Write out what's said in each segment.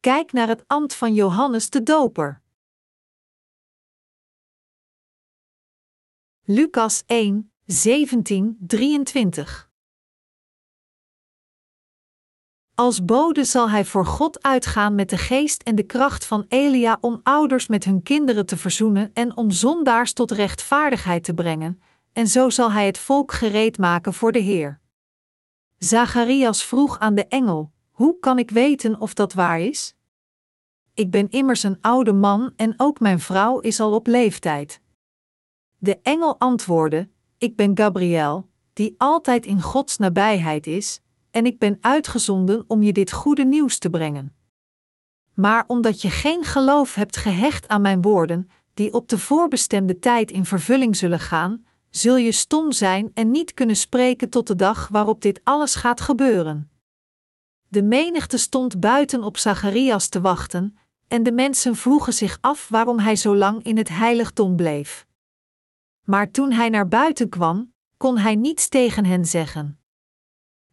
kijk naar het ambt van Johannes de Doper. Lucas 1, 17, 23 Als bode zal hij voor God uitgaan met de geest en de kracht van Elia om ouders met hun kinderen te verzoenen en om zondaars tot rechtvaardigheid te brengen, en zo zal hij het volk gereed maken voor de Heer. Zacharias vroeg aan de engel: Hoe kan ik weten of dat waar is? Ik ben immers een oude man en ook mijn vrouw is al op leeftijd. De engel antwoordde: Ik ben Gabriel, die altijd in Gods nabijheid is, en ik ben uitgezonden om je dit goede nieuws te brengen. Maar omdat je geen geloof hebt gehecht aan mijn woorden, die op de voorbestemde tijd in vervulling zullen gaan, zul je stom zijn en niet kunnen spreken tot de dag waarop dit alles gaat gebeuren. De menigte stond buiten op Zacharias te wachten, en de mensen vroegen zich af waarom hij zo lang in het heiligdom bleef. Maar toen hij naar buiten kwam, kon hij niets tegen hen zeggen.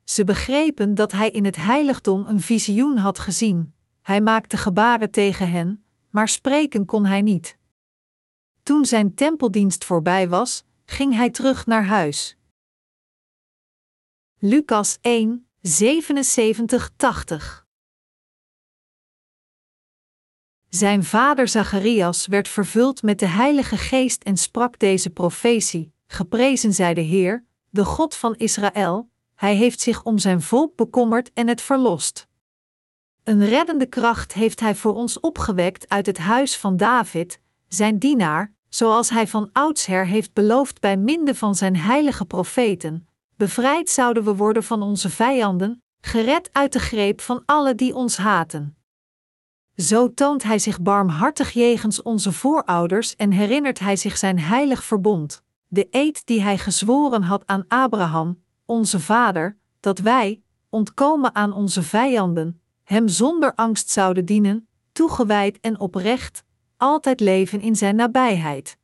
Ze begrepen dat hij in het heiligdom een visioen had gezien. Hij maakte gebaren tegen hen, maar spreken kon hij niet. Toen zijn tempeldienst voorbij was, ging hij terug naar huis. Lucas 1, 77-80 Zijn vader Zacharias werd vervuld met de Heilige Geest en sprak deze profetie: Geprezen zij de Heer, de God van Israël, hij heeft zich om zijn volk bekommerd en het verlost. Een reddende kracht heeft hij voor ons opgewekt uit het huis van David, zijn dienaar, zoals hij van oudsher heeft beloofd bij minde van zijn heilige profeten. Bevrijd zouden we worden van onze vijanden, gered uit de greep van alle die ons haten. Zo toont hij zich barmhartig jegens onze voorouders en herinnert hij zich zijn heilig verbond, de eed die hij gezworen had aan Abraham, onze vader, dat wij, ontkomen aan onze vijanden, hem zonder angst zouden dienen, toegewijd en oprecht, altijd leven in zijn nabijheid.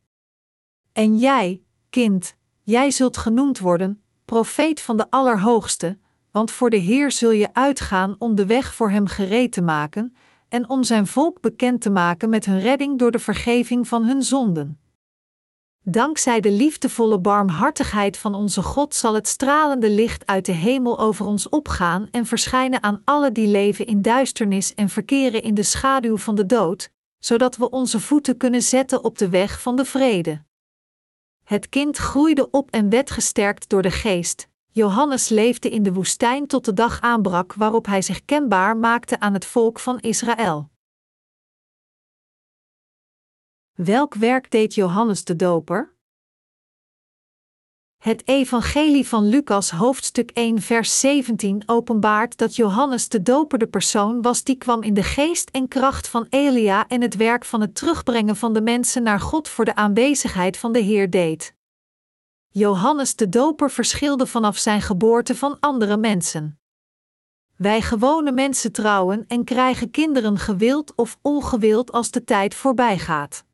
En jij, kind, jij zult genoemd worden, profeet van de Allerhoogste, want voor de Heer zul je uitgaan om de weg voor hem gereed te maken en om zijn volk bekend te maken met hun redding door de vergeving van hun zonden. Dankzij de liefdevolle barmhartigheid van onze God zal het stralende licht uit de hemel over ons opgaan en verschijnen aan alle die leven in duisternis en verkeren in de schaduw van de dood, zodat we onze voeten kunnen zetten op de weg van de vrede. Het kind groeide op en werd gesterkt door de geest. Johannes leefde in de woestijn tot de dag aanbrak waarop hij zich kenbaar maakte aan het volk van Israël. Welk werk deed Johannes de Doper? Het Evangelie van Lucas, hoofdstuk 1, vers 17, openbaart dat Johannes de Doper de persoon was die kwam in de geest en kracht van Elia en het werk van het terugbrengen van de mensen naar God voor de aanwezigheid van de Heer deed. Johannes de Doper verschilde vanaf zijn geboorte van andere mensen. Wij gewone mensen trouwen en krijgen kinderen gewild of ongewild als de tijd voorbij gaat.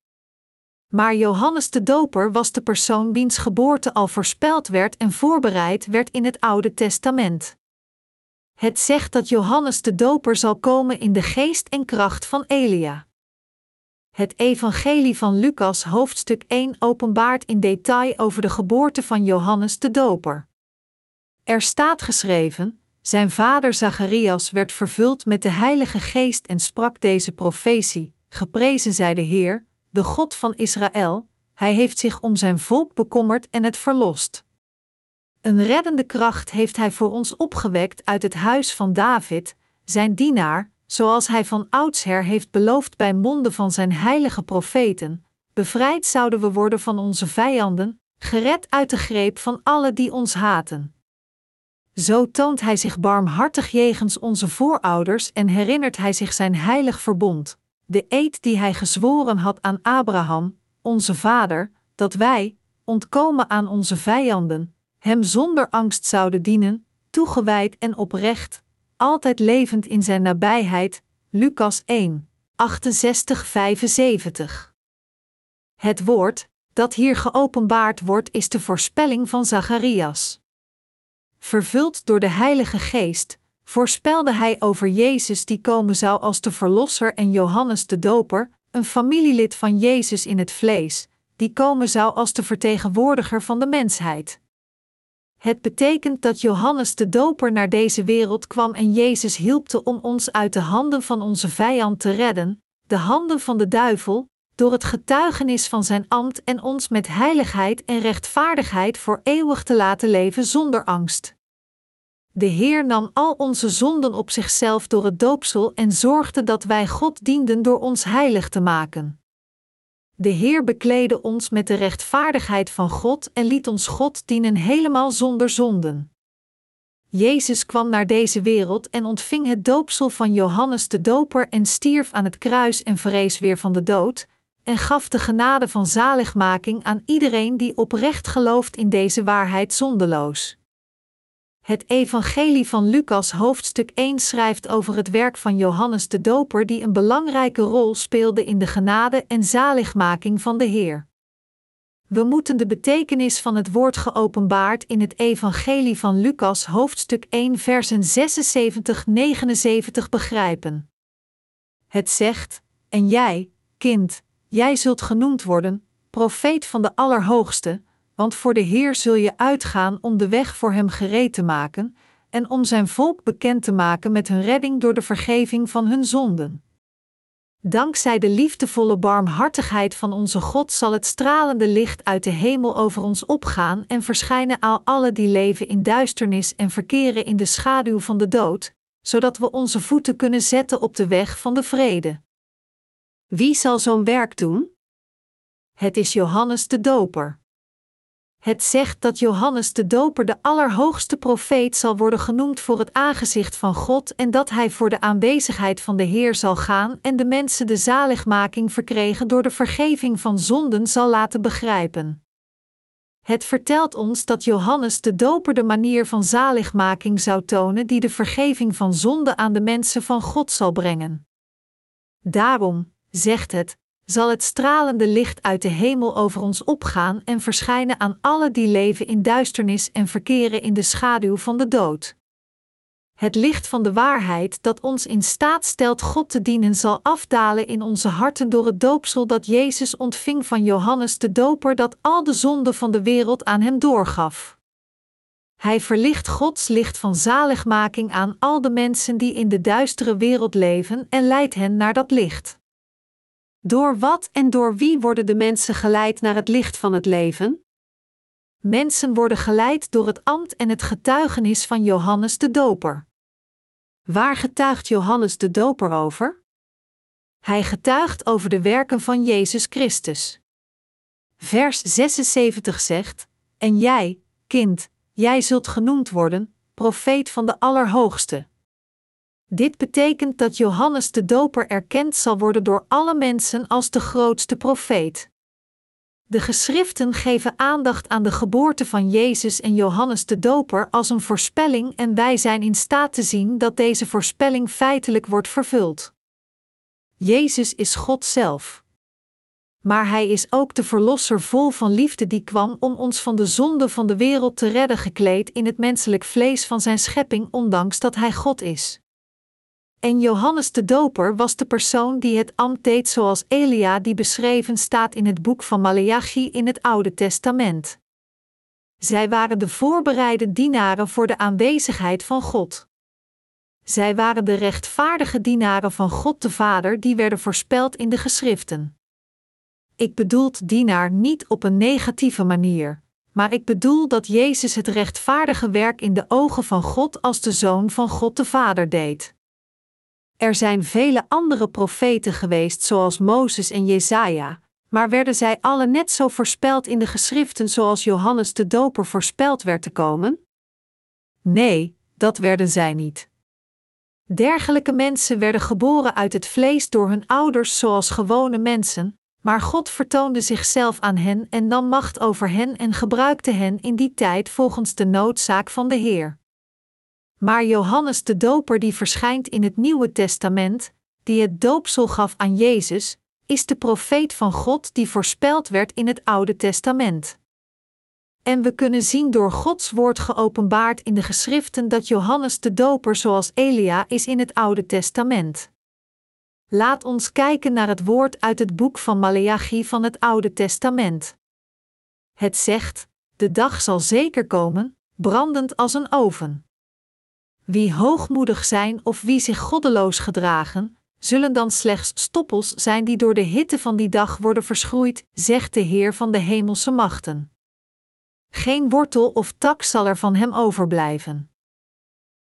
Maar Johannes de Doper was de persoon wiens geboorte al voorspeld werd en voorbereid werd in het Oude Testament. Het zegt dat Johannes de Doper zal komen in de geest en kracht van Elia. Het Evangelie van Lucas, hoofdstuk 1, openbaart in detail over de geboorte van Johannes de Doper. Er staat geschreven: Zijn vader Zacharias werd vervuld met de Heilige Geest en sprak deze profetie: Geprezen zij de Heer, de God van Israël, hij heeft zich om zijn volk bekommerd en het verlost. Een reddende kracht heeft hij voor ons opgewekt uit het huis van David, zijn dienaar, zoals hij van oudsher heeft beloofd bij monden van zijn heilige profeten. Bevrijd zouden we worden van onze vijanden, gered uit de greep van alle die ons haten. Zo toont hij zich barmhartig jegens onze voorouders en herinnert hij zich zijn heilig verbond de eed die hij gezworen had aan Abraham, onze vader, dat wij, ontkomen aan onze vijanden, hem zonder angst zouden dienen, toegewijd en oprecht, altijd levend in zijn nabijheid. Lucas 1, 68-75. Het woord, dat hier geopenbaard wordt, is de voorspelling van Zacharias. Vervuld door de Heilige Geest, voorspelde hij over Jezus die komen zou als de Verlosser en Johannes de Doper, een familielid van Jezus in het vlees, die komen zou als de vertegenwoordiger van de mensheid. Het betekent dat Johannes de Doper naar deze wereld kwam en Jezus hielpte om ons uit de handen van onze vijand te redden, de handen van de duivel, door het getuigenis van zijn ambt en ons met heiligheid en rechtvaardigheid voor eeuwig te laten leven zonder angst. De Heer nam al onze zonden op zichzelf door het doopsel en zorgde dat wij God dienden door ons heilig te maken. De Heer bekleedde ons met de rechtvaardigheid van God en liet ons God dienen helemaal zonder zonden. Jezus kwam naar deze wereld en ontving het doopsel van Johannes de Doper en stierf aan het kruis en vrees weer van de dood, en gaf de genade van zaligmaking aan iedereen die oprecht gelooft in deze waarheid zondeloos. Het Evangelie van Lucas hoofdstuk 1 schrijft over het werk van Johannes de Doper die een belangrijke rol speelde in de genade en zaligmaking van de Heer. We moeten de betekenis van het woord geopenbaard in het Evangelie van Lucas hoofdstuk 1 versen 76-79 begrijpen. Het zegt: En jij, kind, jij zult genoemd worden, profeet van de Allerhoogste, want voor de Heer zul je uitgaan om de weg voor hem gereed te maken en om zijn volk bekend te maken met hun redding door de vergeving van hun zonden. Dankzij de liefdevolle barmhartigheid van onze God zal het stralende licht uit de hemel over ons opgaan en verschijnen aan alle die leven in duisternis en verkeren in de schaduw van de dood, zodat we onze voeten kunnen zetten op de weg van de vrede. Wie zal zo'n werk doen? Het is Johannes de Doper. Het zegt dat Johannes de Doper de allerhoogste profeet zal worden genoemd voor het aangezicht van God en dat hij voor de aanwezigheid van de Heer zal gaan en de mensen de zaligmaking verkregen door de vergeving van zonden zal laten begrijpen. Het vertelt ons dat Johannes de Doper de manier van zaligmaking zou tonen die de vergeving van zonde aan de mensen van God zal brengen. Daarom, zegt het, zal het stralende licht uit de hemel over ons opgaan en verschijnen aan alle die leven in duisternis en verkeren in de schaduw van de dood. Het licht van de waarheid dat ons in staat stelt God te dienen zal afdalen in onze harten door het doopsel dat Jezus ontving van Johannes de Doper dat al de zonden van de wereld aan hem doorgaf. Hij verlicht Gods licht van zaligmaking aan al de mensen die in de duistere wereld leven en leidt hen naar dat licht. Door wat en door wie worden de mensen geleid naar het licht van het leven? Mensen worden geleid door het ambt en het getuigenis van Johannes de Doper. Waar getuigt Johannes de Doper over? Hij getuigt over de werken van Jezus Christus. Vers 76 zegt: En jij, kind, jij zult genoemd worden, profeet van de Allerhoogste. Dit betekent dat Johannes de Doper erkend zal worden door alle mensen als de grootste profeet. De geschriften geven aandacht aan de geboorte van Jezus en Johannes de Doper als een voorspelling en wij zijn in staat te zien dat deze voorspelling feitelijk wordt vervuld. Jezus is God zelf. Maar Hij is ook de Verlosser vol van liefde die kwam om ons van de zonde van de wereld te redden gekleed in het menselijk vlees van Zijn schepping ondanks dat Hij God is. En Johannes de Doper was de persoon die het ambt deed zoals Elia die beschreven staat in het boek van Maleachi in het Oude Testament. Zij waren de voorbereide dienaren voor de aanwezigheid van God. Zij waren de rechtvaardige dienaren van God de Vader die werden voorspeld in de geschriften. Ik bedoel dienaar niet op een negatieve manier, maar ik bedoel dat Jezus het rechtvaardige werk in de ogen van God als de Zoon van God de Vader deed. Er zijn vele andere profeten geweest, zoals Mozes en Jesaja, maar werden zij alle net zo voorspeld in de geschriften zoals Johannes de Doper voorspeld werd te komen? Nee, dat werden zij niet. Dergelijke mensen werden geboren uit het vlees door hun ouders zoals gewone mensen, maar God vertoonde zichzelf aan hen en nam macht over hen en gebruikte hen in die tijd volgens de noodzaak van de Heer. Maar Johannes de Doper die verschijnt in het Nieuwe Testament, die het doopsel gaf aan Jezus, is de profeet van God die voorspeld werd in het Oude Testament. En we kunnen zien door Gods woord geopenbaard in de geschriften dat Johannes de Doper zoals Elia is in het Oude Testament. Laat ons kijken naar het woord uit het boek van Maleachi van het Oude Testament. Het zegt: De dag zal zeker komen, brandend als een oven. Wie hoogmoedig zijn of wie zich goddeloos gedragen, zullen dan slechts stoppels zijn die door de hitte van die dag worden verschroeid, zegt de Heer van de hemelse machten. Geen wortel of tak zal er van hem overblijven.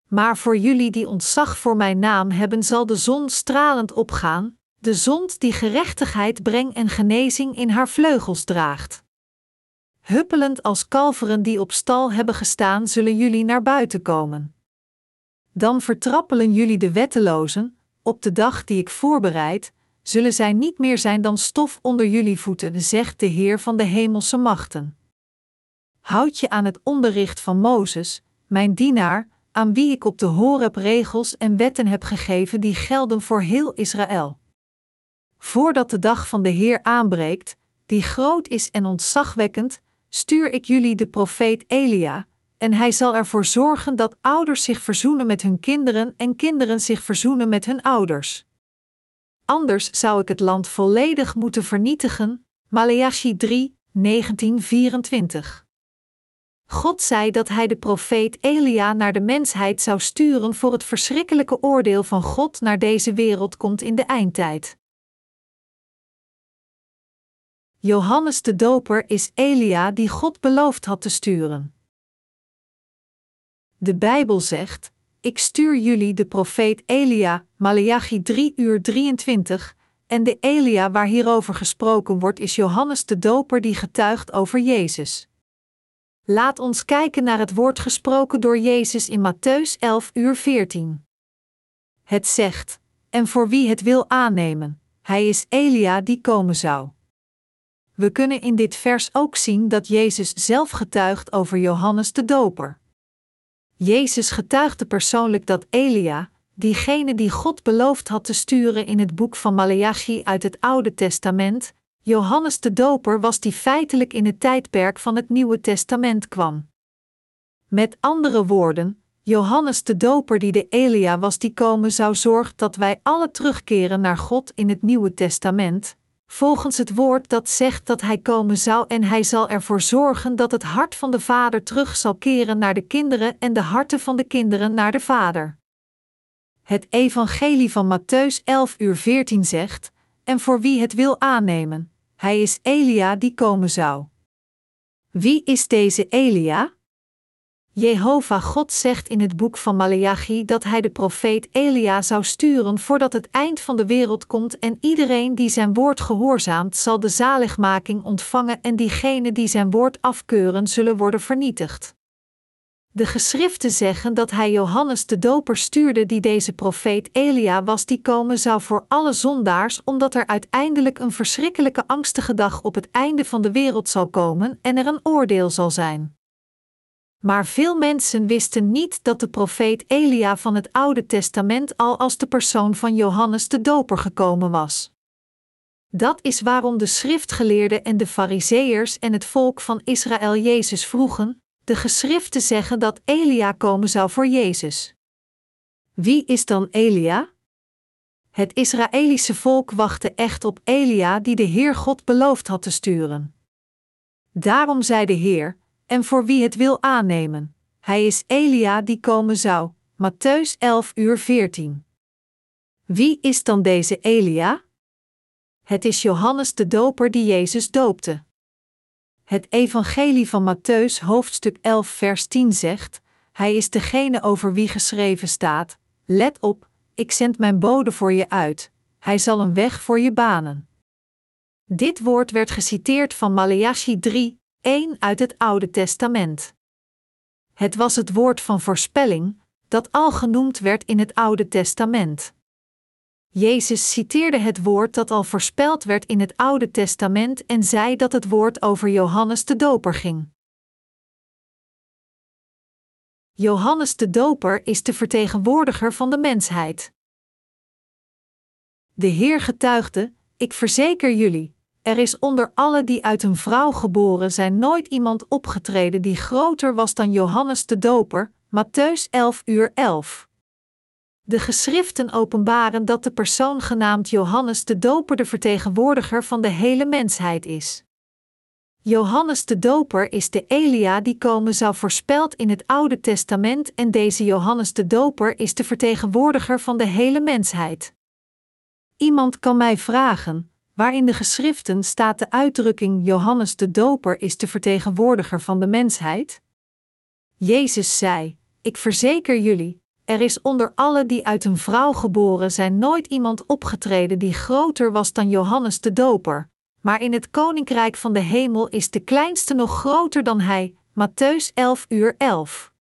Maar voor jullie die ontzag voor mijn naam hebben, zal de zon stralend opgaan, de zon die gerechtigheid brengt en genezing in haar vleugels draagt. Huppelend als kalveren die op stal hebben gestaan, zullen jullie naar buiten komen. Dan vertrappelen jullie de wettelozen, op de dag die ik voorbereid, zullen zij niet meer zijn dan stof onder jullie voeten, zegt de Heer van de hemelse machten. Houd je aan het onderricht van Mozes, mijn dienaar, aan wie ik op de Horeb regels en wetten heb gegeven die gelden voor heel Israël. Voordat de dag van de Heer aanbreekt, die groot is en ontzagwekkend, stuur ik jullie de profeet Elia, en hij zal ervoor zorgen dat ouders zich verzoenen met hun kinderen en kinderen zich verzoenen met hun ouders. Anders zou ik het land volledig moeten vernietigen. Maleachi 3, 1924. God zei dat hij de profeet Elia naar de mensheid zou sturen voor het verschrikkelijke oordeel van God naar deze wereld komt in de eindtijd. Johannes de Doper is Elia die God beloofd had te sturen. De Bijbel zegt: Ik stuur jullie de profeet Elia, Maleachi 3 uur 23, en de Elia waar hierover gesproken wordt is Johannes de Doper die getuigt over Jezus. Laat ons kijken naar het woord gesproken door Jezus in Matthäus 11 uur 14. Het zegt: En voor wie het wil aannemen, hij is Elia die komen zou. We kunnen in dit vers ook zien dat Jezus zelf getuigt over Johannes de Doper. Jezus getuigde persoonlijk dat Elia, diegene die God beloofd had te sturen in het boek van Maleachi uit het Oude Testament, Johannes de Doper was die feitelijk in het tijdperk van het Nieuwe Testament kwam. Met andere woorden, Johannes de Doper die de Elia was die komen zou zorgt dat wij alle terugkeren naar God in het Nieuwe Testament, volgens het woord dat zegt dat hij komen zou en hij zal ervoor zorgen dat het hart van de vader terug zal keren naar de kinderen en de harten van de kinderen naar de vader. Het evangelie van Matthäus 11 uur 14 zegt, en voor wie het wil aannemen, hij is Elia die komen zou. Wie is deze Elia? Jehovah God zegt in het boek van Maleachi dat hij de profeet Elia zou sturen voordat het eind van de wereld komt en iedereen die zijn woord gehoorzaamt zal de zaligmaking ontvangen en diegenen die zijn woord afkeuren zullen worden vernietigd. De geschriften zeggen dat hij Johannes de Doper stuurde die deze profeet Elia was die komen zou voor alle zondaars omdat er uiteindelijk een verschrikkelijke angstige dag op het einde van de wereld zal komen en er een oordeel zal zijn. Maar veel mensen wisten niet dat de profeet Elia van het Oude Testament al als de persoon van Johannes de Doper gekomen was. Dat is waarom de schriftgeleerden en de fariseërs en het volk van Israël Jezus vroegen: de geschriften zeggen dat Elia komen zou voor Jezus. Wie is dan Elia? Het Israëlische volk wachtte echt op Elia die de Heer God beloofd had te sturen. Daarom zei de Heer: en voor wie het wil aannemen. Hij is Elia die komen zou. Matthäus 11 uur 14. Wie is dan deze Elia? Het is Johannes de Doper die Jezus doopte. Het Evangelie van Matthäus hoofdstuk 11 vers 10 zegt: Hij is degene over wie geschreven staat: Let op, ik zend mijn bode voor je uit. Hij zal een weg voor je banen. Dit woord werd geciteerd van Maleachi 3, 1 uit het Oude Testament. Het was het woord van voorspelling, dat al genoemd werd in het Oude Testament. Jezus citeerde het woord dat al voorspeld werd in het Oude Testament en zei dat het woord over Johannes de Doper ging. Johannes de Doper is de vertegenwoordiger van de mensheid. De Heer getuigde: Ik verzeker jullie, Er is onder alle die uit een vrouw geboren zijn nooit iemand opgetreden die groter was dan Johannes de Doper, Matthäus 11 uur 11. De geschriften openbaren dat de persoon genaamd Johannes de Doper de vertegenwoordiger van de hele mensheid is. Johannes de Doper is de Elia die komen zou voorspeld in het Oude Testament en deze Johannes de Doper is de vertegenwoordiger van de hele mensheid. Iemand kan mij vragen: waar in de geschriften staat de uitdrukking Johannes de Doper is de vertegenwoordiger van de mensheid? Jezus zei: Ik verzeker jullie, er is onder alle die uit een vrouw geboren zijn nooit iemand opgetreden die groter was dan Johannes de Doper, maar in het koninkrijk van de hemel is de kleinste nog groter dan hij. Matthäus 11 uur 11.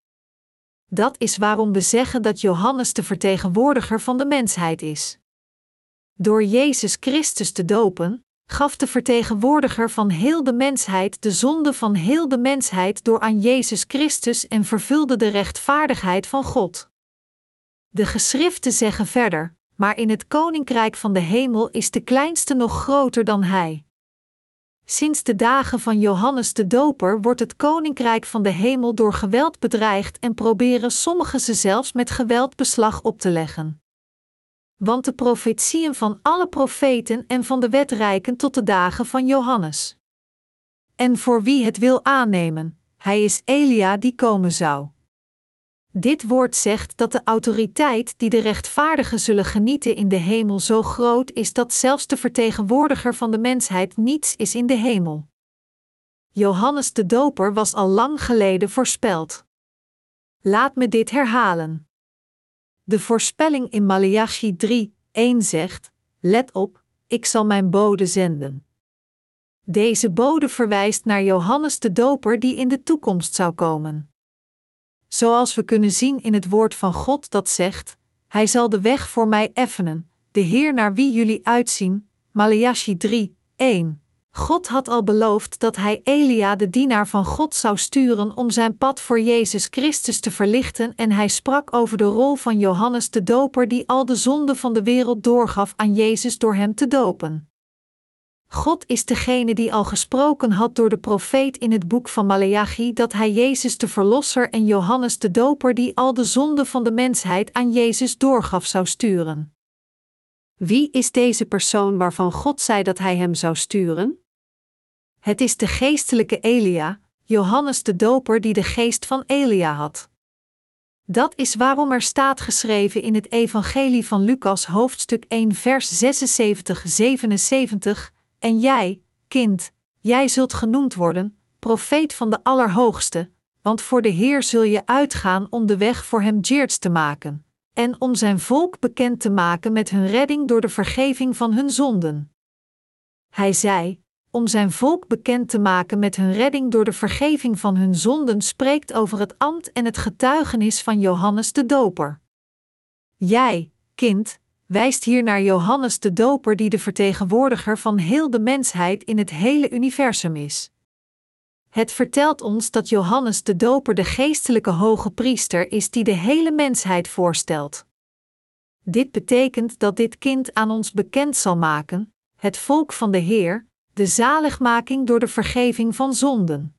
Dat is waarom we zeggen dat Johannes de vertegenwoordiger van de mensheid is. Door Jezus Christus te dopen, gaf de vertegenwoordiger van heel de mensheid de zonde van heel de mensheid door aan Jezus Christus en vervulde de rechtvaardigheid van God. De geschriften zeggen verder: maar in het koninkrijk van de hemel is de kleinste nog groter dan hij. Sinds de dagen van Johannes de Doper wordt het koninkrijk van de hemel door geweld bedreigd en proberen sommigen ze zelfs met geweld beslag op te leggen. Want de profetieën van alle profeten en van de wet reiken tot de dagen van Johannes. En voor wie het wil aannemen, hij is Elia die komen zou. Dit woord zegt dat de autoriteit die de rechtvaardigen zullen genieten in de hemel zo groot is dat zelfs de vertegenwoordiger van de mensheid niets is in de hemel. Johannes de Doper was al lang geleden voorspeld. Laat me dit herhalen. De voorspelling in Malachi 3, 1 zegt: Let op, ik zal mijn bode zenden. Deze bode verwijst naar Johannes de Doper die in de toekomst zou komen zoals we kunnen zien in het woord van God dat zegt: Hij zal de weg voor mij effenen, de Heer naar wie jullie uitzien. Malachi 3, 1. God had al beloofd dat hij Elia, de dienaar van God, zou sturen om zijn pad voor Jezus Christus te verlichten, en hij sprak over de rol van Johannes de Doper, die al de zonde van de wereld doorgaf aan Jezus door hem te dopen. God is degene die al gesproken had door de profeet in het boek van Maleachi dat hij Jezus de Verlosser en Johannes de Doper die al de zonde van de mensheid aan Jezus doorgaf zou sturen. Wie is deze persoon waarvan God zei dat hij hem zou sturen? Het is de geestelijke Elia, Johannes de Doper die de geest van Elia had. Dat is waarom er staat geschreven in het Evangelie van Lucas hoofdstuk 1 vers 76-77 en jij, kind, jij zult genoemd worden, profeet van de Allerhoogste, want voor de Heer zul je uitgaan om de weg voor hem jeerds te maken, en om zijn volk bekend te maken met hun redding door de vergeving van hun zonden. Hij zei, om zijn volk bekend te maken met hun redding door de vergeving van hun zonden, spreekt over het ambt en het getuigenis van Johannes de Doper. Jij, kind, wijst hier naar Johannes de Doper, die de vertegenwoordiger van heel de mensheid in het hele universum is. Het vertelt ons dat Johannes de Doper de geestelijke hoge priester is die de hele mensheid voorstelt. Dit betekent dat dit kind aan ons bekend zal maken, het volk van de Heer, de zaligmaking door de vergeving van zonden.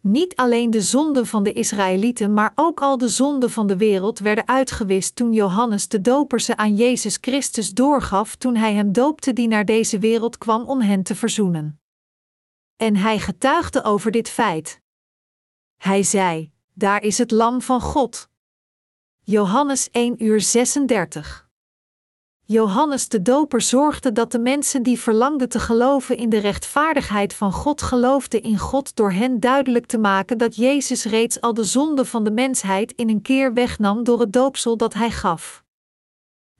Niet alleen de zonden van de Israëlieten, maar ook al de zonden van de wereld werden uitgewist toen Johannes de Doper ze aan Jezus Christus doorgaf toen hij hem doopte die naar deze wereld kwam om hen te verzoenen. En hij getuigde over dit feit. Hij zei: Daar is het Lam van God. Johannes 1 uur 36. Johannes de Doper zorgde dat de mensen die verlangden te geloven in de rechtvaardigheid van God geloofden in God door hen duidelijk te maken dat Jezus reeds al de zonde van de mensheid in een keer wegnam door het doopsel dat hij gaf.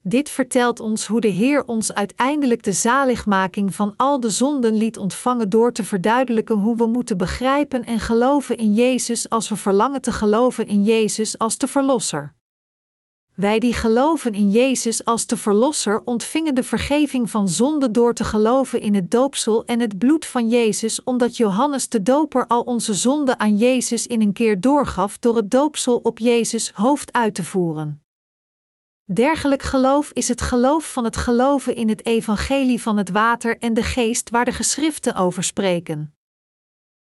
Dit vertelt ons hoe de Heer ons uiteindelijk de zaligmaking van al de zonden liet ontvangen door te verduidelijken hoe we moeten begrijpen en geloven in Jezus als we verlangen te geloven in Jezus als de Verlosser. Wij die geloven in Jezus als de Verlosser ontvingen de vergeving van zonde door te geloven in het doopsel en het bloed van Jezus, omdat Johannes de Doper al onze zonde aan Jezus in een keer doorgaf door het doopsel op Jezus hoofd uit te voeren. Dergelijk geloof is het geloof van het geloven in het evangelie van het water en de geest waar de geschriften over spreken.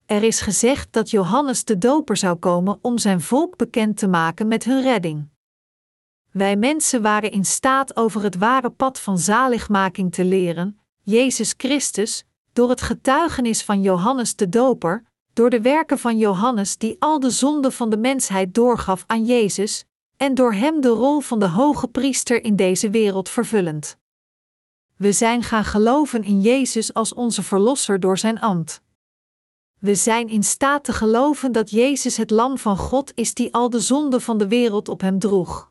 Er is gezegd dat Johannes de Doper zou komen om zijn volk bekend te maken met hun redding. Wij mensen waren in staat over het ware pad van zaligmaking te leren, Jezus Christus, door het getuigenis van Johannes de Doper, door de werken van Johannes die al de zonde van de mensheid doorgaf aan Jezus, en door hem de rol van de hoge priester in deze wereld vervullend. We zijn gaan geloven in Jezus als onze Verlosser door zijn ambt. We zijn in staat te geloven dat Jezus het Lam van God is die al de zonde van de wereld op hem droeg.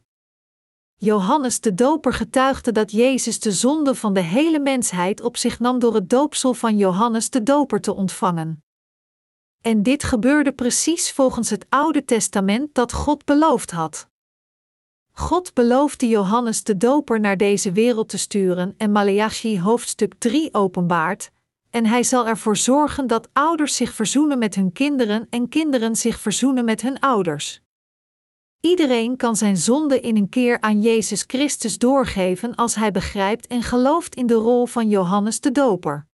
Johannes de Doper getuigde dat Jezus de zonde van de hele mensheid op zich nam door het doopsel van Johannes de Doper te ontvangen. En dit gebeurde precies volgens het Oude Testament dat God beloofd had. God beloofde Johannes de Doper naar deze wereld te sturen en Maleachi hoofdstuk 3 openbaart, en hij zal ervoor zorgen dat ouders zich verzoenen met hun kinderen en kinderen zich verzoenen met hun ouders. Iedereen kan zijn zonde in een keer aan Jezus Christus doorgeven als hij begrijpt en gelooft in de rol van Johannes de Doper.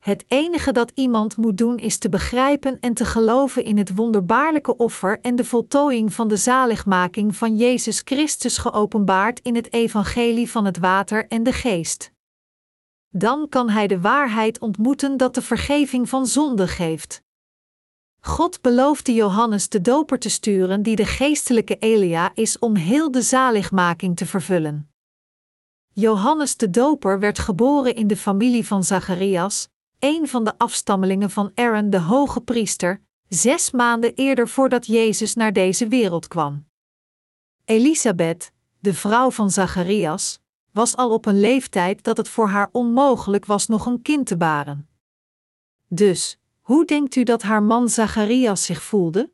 Het enige dat iemand moet doen is te begrijpen en te geloven in het wonderbaarlijke offer en de voltooiing van de zaligmaking van Jezus Christus geopenbaard in het evangelie van het water en de geest. Dan kan hij de waarheid ontmoeten dat de vergeving van zonde geeft. God beloofde Johannes de Doper te sturen, die de geestelijke Elia is om heel de zaligmaking te vervullen. Johannes de Doper werd geboren in de familie van Zacharias, een van de afstammelingen van Aaron de hoge priester, zes maanden eerder voordat Jezus naar deze wereld kwam. Elisabeth, de vrouw van Zacharias, was al op een leeftijd dat het voor haar onmogelijk was nog een kind te baren. Dus, hoe denkt u dat haar man Zacharias zich voelde?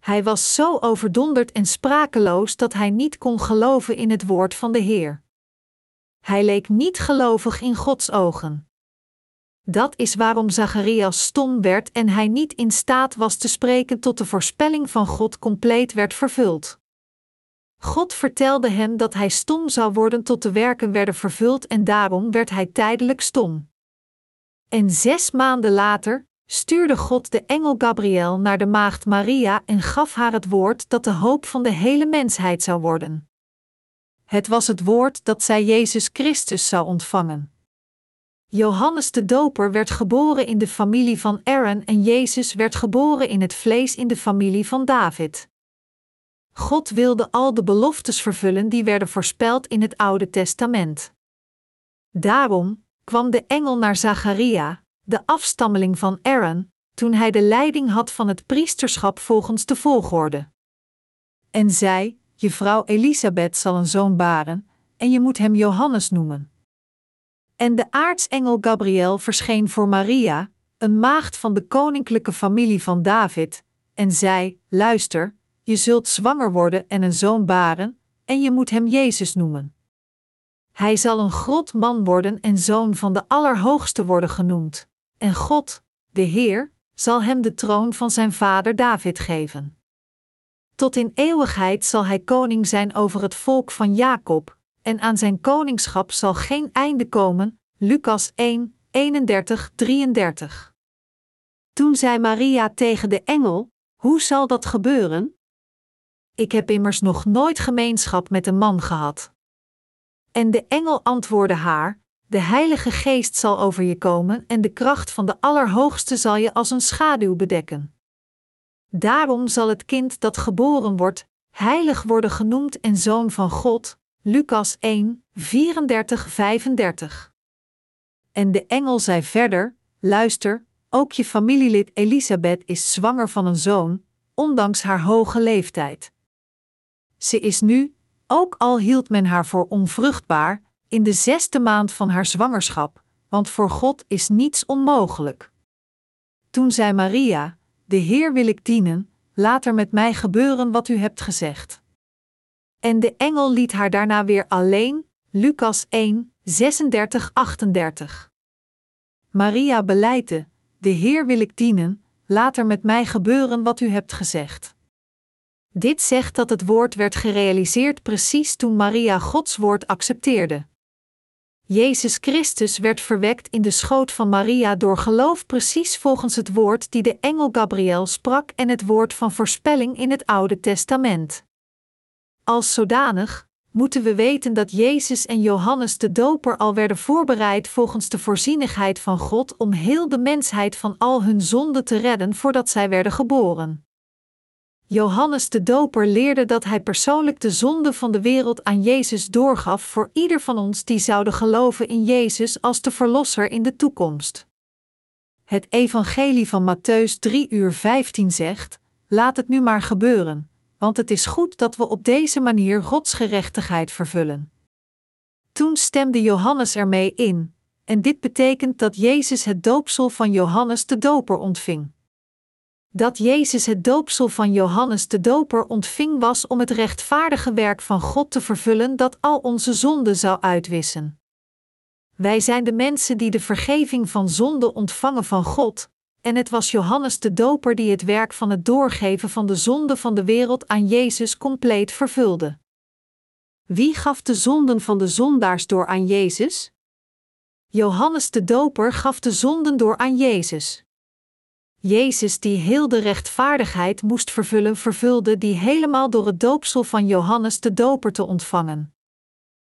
Hij was zo overdonderd en sprakeloos dat hij niet kon geloven in het woord van de Heer. Hij leek niet gelovig in Gods ogen. Dat is waarom Zacharias stom werd en hij niet in staat was te spreken tot de voorspelling van God compleet werd vervuld. God vertelde hem dat hij stom zou worden tot de werken werden vervuld en daarom werd hij tijdelijk stom. En zes maanden later stuurde God de engel Gabriel naar de maagd Maria en gaf haar het woord dat de hoop van de hele mensheid zou worden. Het was het woord dat zij Jezus Christus zou ontvangen. Johannes de Doper werd geboren in de familie van Aaron en Jezus werd geboren in het vlees in de familie van David. God wilde al de beloftes vervullen die werden voorspeld in het Oude Testament. Daarom kwam de engel naar Zacharia, de afstammeling van Aaron, toen hij de leiding had van het priesterschap volgens de volgorde. En zei: Je vrouw Elisabeth zal een zoon baren, en je moet hem Johannes noemen. En de aartsengel Gabriel verscheen voor Maria, een maagd van de koninklijke familie van David, en zei: Luister, je zult zwanger worden en een zoon baren, en je moet hem Jezus noemen. Hij zal een grot man worden en zoon van de Allerhoogste worden genoemd, en God, de Heer, zal hem de troon van zijn vader David geven. Tot in eeuwigheid zal hij koning zijn over het volk van Jacob, en aan zijn koningschap zal geen einde komen. Lucas 1, 31, 33. Toen zei Maria tegen de engel: Hoe zal dat gebeuren? Ik heb immers nog nooit gemeenschap met een man gehad. En de engel antwoordde haar: De Heilige Geest zal over je komen en de kracht van de Allerhoogste zal je als een schaduw bedekken. Daarom zal het kind dat geboren wordt, heilig worden genoemd en zoon van God. Lucas 1, 34, 35. En de engel zei verder: Luister, ook je familielid Elisabeth is zwanger van een zoon, ondanks haar hoge leeftijd. Ze is nu, ook al hield men haar voor onvruchtbaar, in de zesde maand van haar zwangerschap, want voor God is niets onmogelijk. Toen zei Maria: De Heer wil ik dienen, laat er met mij gebeuren wat u hebt gezegd. En de engel liet haar daarna weer alleen, Lucas 1, 36-38. Maria beleidde: De Heer wil ik dienen, laat er met mij gebeuren wat u hebt gezegd. Dit zegt dat het woord werd gerealiseerd precies toen Maria Gods woord accepteerde. Jezus Christus werd verwekt in de schoot van Maria door geloof precies volgens het woord die de engel Gabriel sprak en het woord van voorspelling in het Oude Testament. Als zodanig moeten we weten dat Jezus en Johannes de Doper al werden voorbereid volgens de voorzienigheid van God om heel de mensheid van al hun zonden te redden voordat zij werden geboren. Johannes de Doper leerde dat hij persoonlijk de zonde van de wereld aan Jezus doorgaf voor ieder van ons die zouden geloven in Jezus als de Verlosser in de toekomst. Het Evangelie van Matthäus 3 uur 15 zegt: Laat het nu maar gebeuren, want het is goed dat we op deze manier Gods gerechtigheid vervullen. Toen stemde Johannes ermee in, en dit betekent dat Jezus het doopsel van Johannes de Doper ontving. Dat Jezus het doopsel van Johannes de Doper ontving was om het rechtvaardige werk van God te vervullen dat al onze zonden zou uitwissen. Wij zijn de mensen die de vergeving van zonde ontvangen van God, en het was Johannes de Doper die het werk van het doorgeven van de zonde van de wereld aan Jezus compleet vervulde. Wie gaf de zonden van de zondaars door aan Jezus? Johannes de Doper gaf de zonden door aan Jezus. Jezus, die heel de rechtvaardigheid moest vervullen, vervulde die helemaal door het doopsel van Johannes de Doper te ontvangen.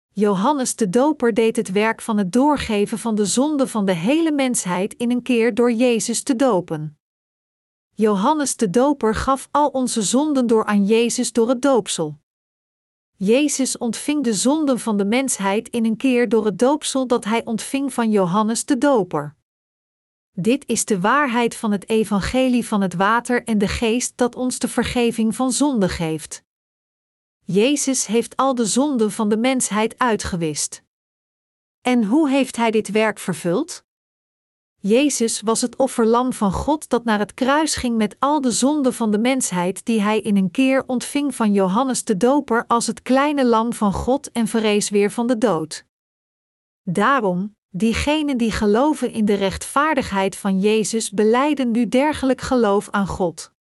Johannes de Doper deed het werk van het doorgeven van de zonde van de hele mensheid in een keer door Jezus te dopen. Johannes de Doper gaf al onze zonden door aan Jezus door het doopsel. Jezus ontving de zonden van de mensheid in een keer door het doopsel dat hij ontving van Johannes de Doper. Dit is de waarheid van het evangelie van het water en de geest dat ons de vergeving van zonde geeft. Jezus heeft al de zonden van de mensheid uitgewist. En hoe heeft hij dit werk vervuld? Jezus was het offerlam van God dat naar het kruis ging met al de zonden van de mensheid die hij in een keer ontving van Johannes de Doper als het kleine lam van God en verrees weer van de dood. Daarom, diegenen die geloven in de rechtvaardigheid van Jezus beleiden nu dergelijk geloof aan God.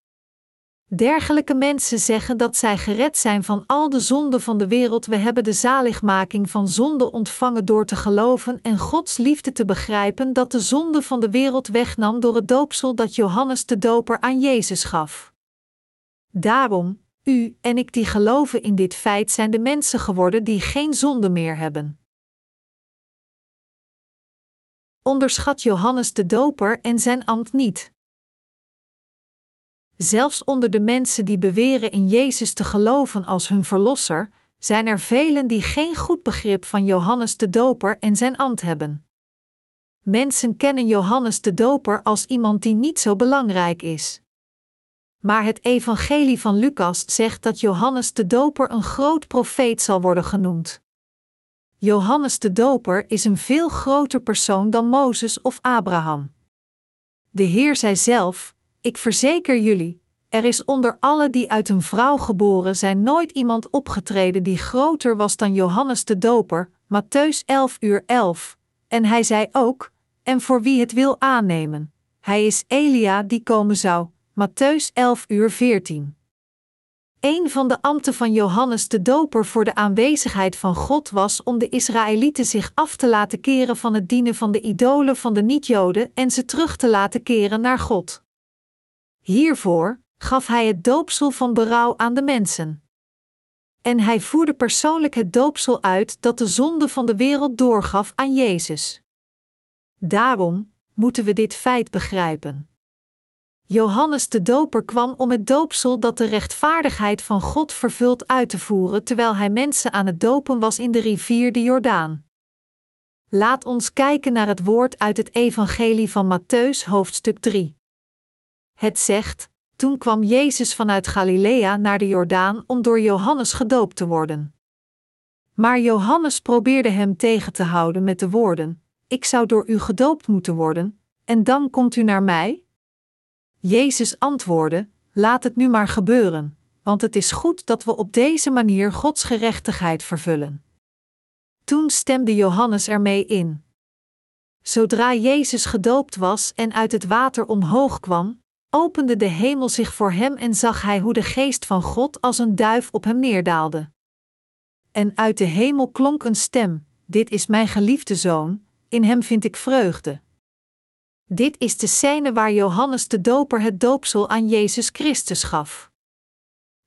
Dergelijke mensen zeggen dat zij gered zijn van al de zonden van de wereld. We hebben de zaligmaking van zonde ontvangen door te geloven en Gods liefde te begrijpen dat de zonde van de wereld wegnam door het doopsel dat Johannes de Doper aan Jezus gaf. Daarom, u en ik die geloven in dit feit zijn de mensen geworden die geen zonde meer hebben. Onderschat Johannes de Doper en zijn ambt niet. Zelfs onder de mensen die beweren in Jezus te geloven als hun verlosser, zijn er velen die geen goed begrip van Johannes de Doper en zijn ambt hebben. Mensen kennen Johannes de Doper als iemand die niet zo belangrijk is. Maar het Evangelie van Lucas zegt dat Johannes de Doper een groot profeet zal worden genoemd. Johannes de Doper is een veel groter persoon dan Mozes of Abraham. De Heer zei zelf: Ik verzeker jullie, er is onder alle die uit een vrouw geboren zijn nooit iemand opgetreden die groter was dan Johannes de Doper, Matthäus 11 uur 11. En hij zei ook: En voor wie het wil aannemen, hij is Elia die komen zou, Matthäus 11 uur 14. Een van de ambten van Johannes de Doper voor de aanwezigheid van God was om de Israëlieten zich af te laten keren van het dienen van de idolen van de niet-Joden en ze terug te laten keren naar God. Hiervoor gaf hij het doopsel van berouw aan de mensen. En hij voerde persoonlijk het doopsel uit dat de zonde van de wereld doorgaf aan Jezus. Daarom moeten we dit feit begrijpen. Johannes de Doper kwam om het doopsel dat de rechtvaardigheid van God vervult uit te voeren terwijl hij mensen aan het dopen was in de rivier de Jordaan. Laat ons kijken naar het woord uit het Evangelie van Matthäus, hoofdstuk 3. Het zegt: Toen kwam Jezus vanuit Galilea naar de Jordaan om door Johannes gedoopt te worden. Maar Johannes probeerde hem tegen te houden met de woorden: Ik zou door u gedoopt moeten worden, en dan komt u naar mij? Jezus antwoordde: Laat het nu maar gebeuren, want het is goed dat we op deze manier Gods gerechtigheid vervullen. Toen stemde Johannes ermee in. Zodra Jezus gedoopt was en uit het water omhoog kwam, opende de hemel zich voor hem en zag hij hoe de geest van God als een duif op hem neerdaalde. En uit de hemel klonk een stem: Dit is mijn geliefde zoon, in hem vind ik vreugde. Dit is de scène waar Johannes de Doper het doopsel aan Jezus Christus gaf.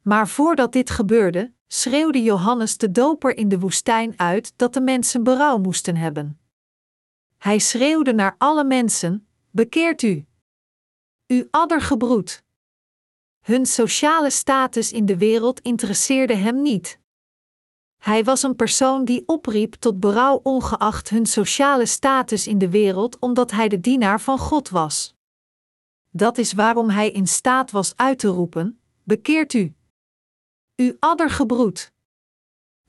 Maar voordat dit gebeurde, schreeuwde Johannes de Doper in de woestijn uit dat de mensen berouw moesten hebben. Hij schreeuwde naar alle mensen: Bekeert u! U addergebroed! Hun sociale status in de wereld interesseerde hem niet. Hij was een persoon die opriep tot berouw ongeacht hun sociale status in de wereld, omdat hij de dienaar van God was. Dat is waarom hij in staat was uit te roepen: Bekeert u! U addergebroed!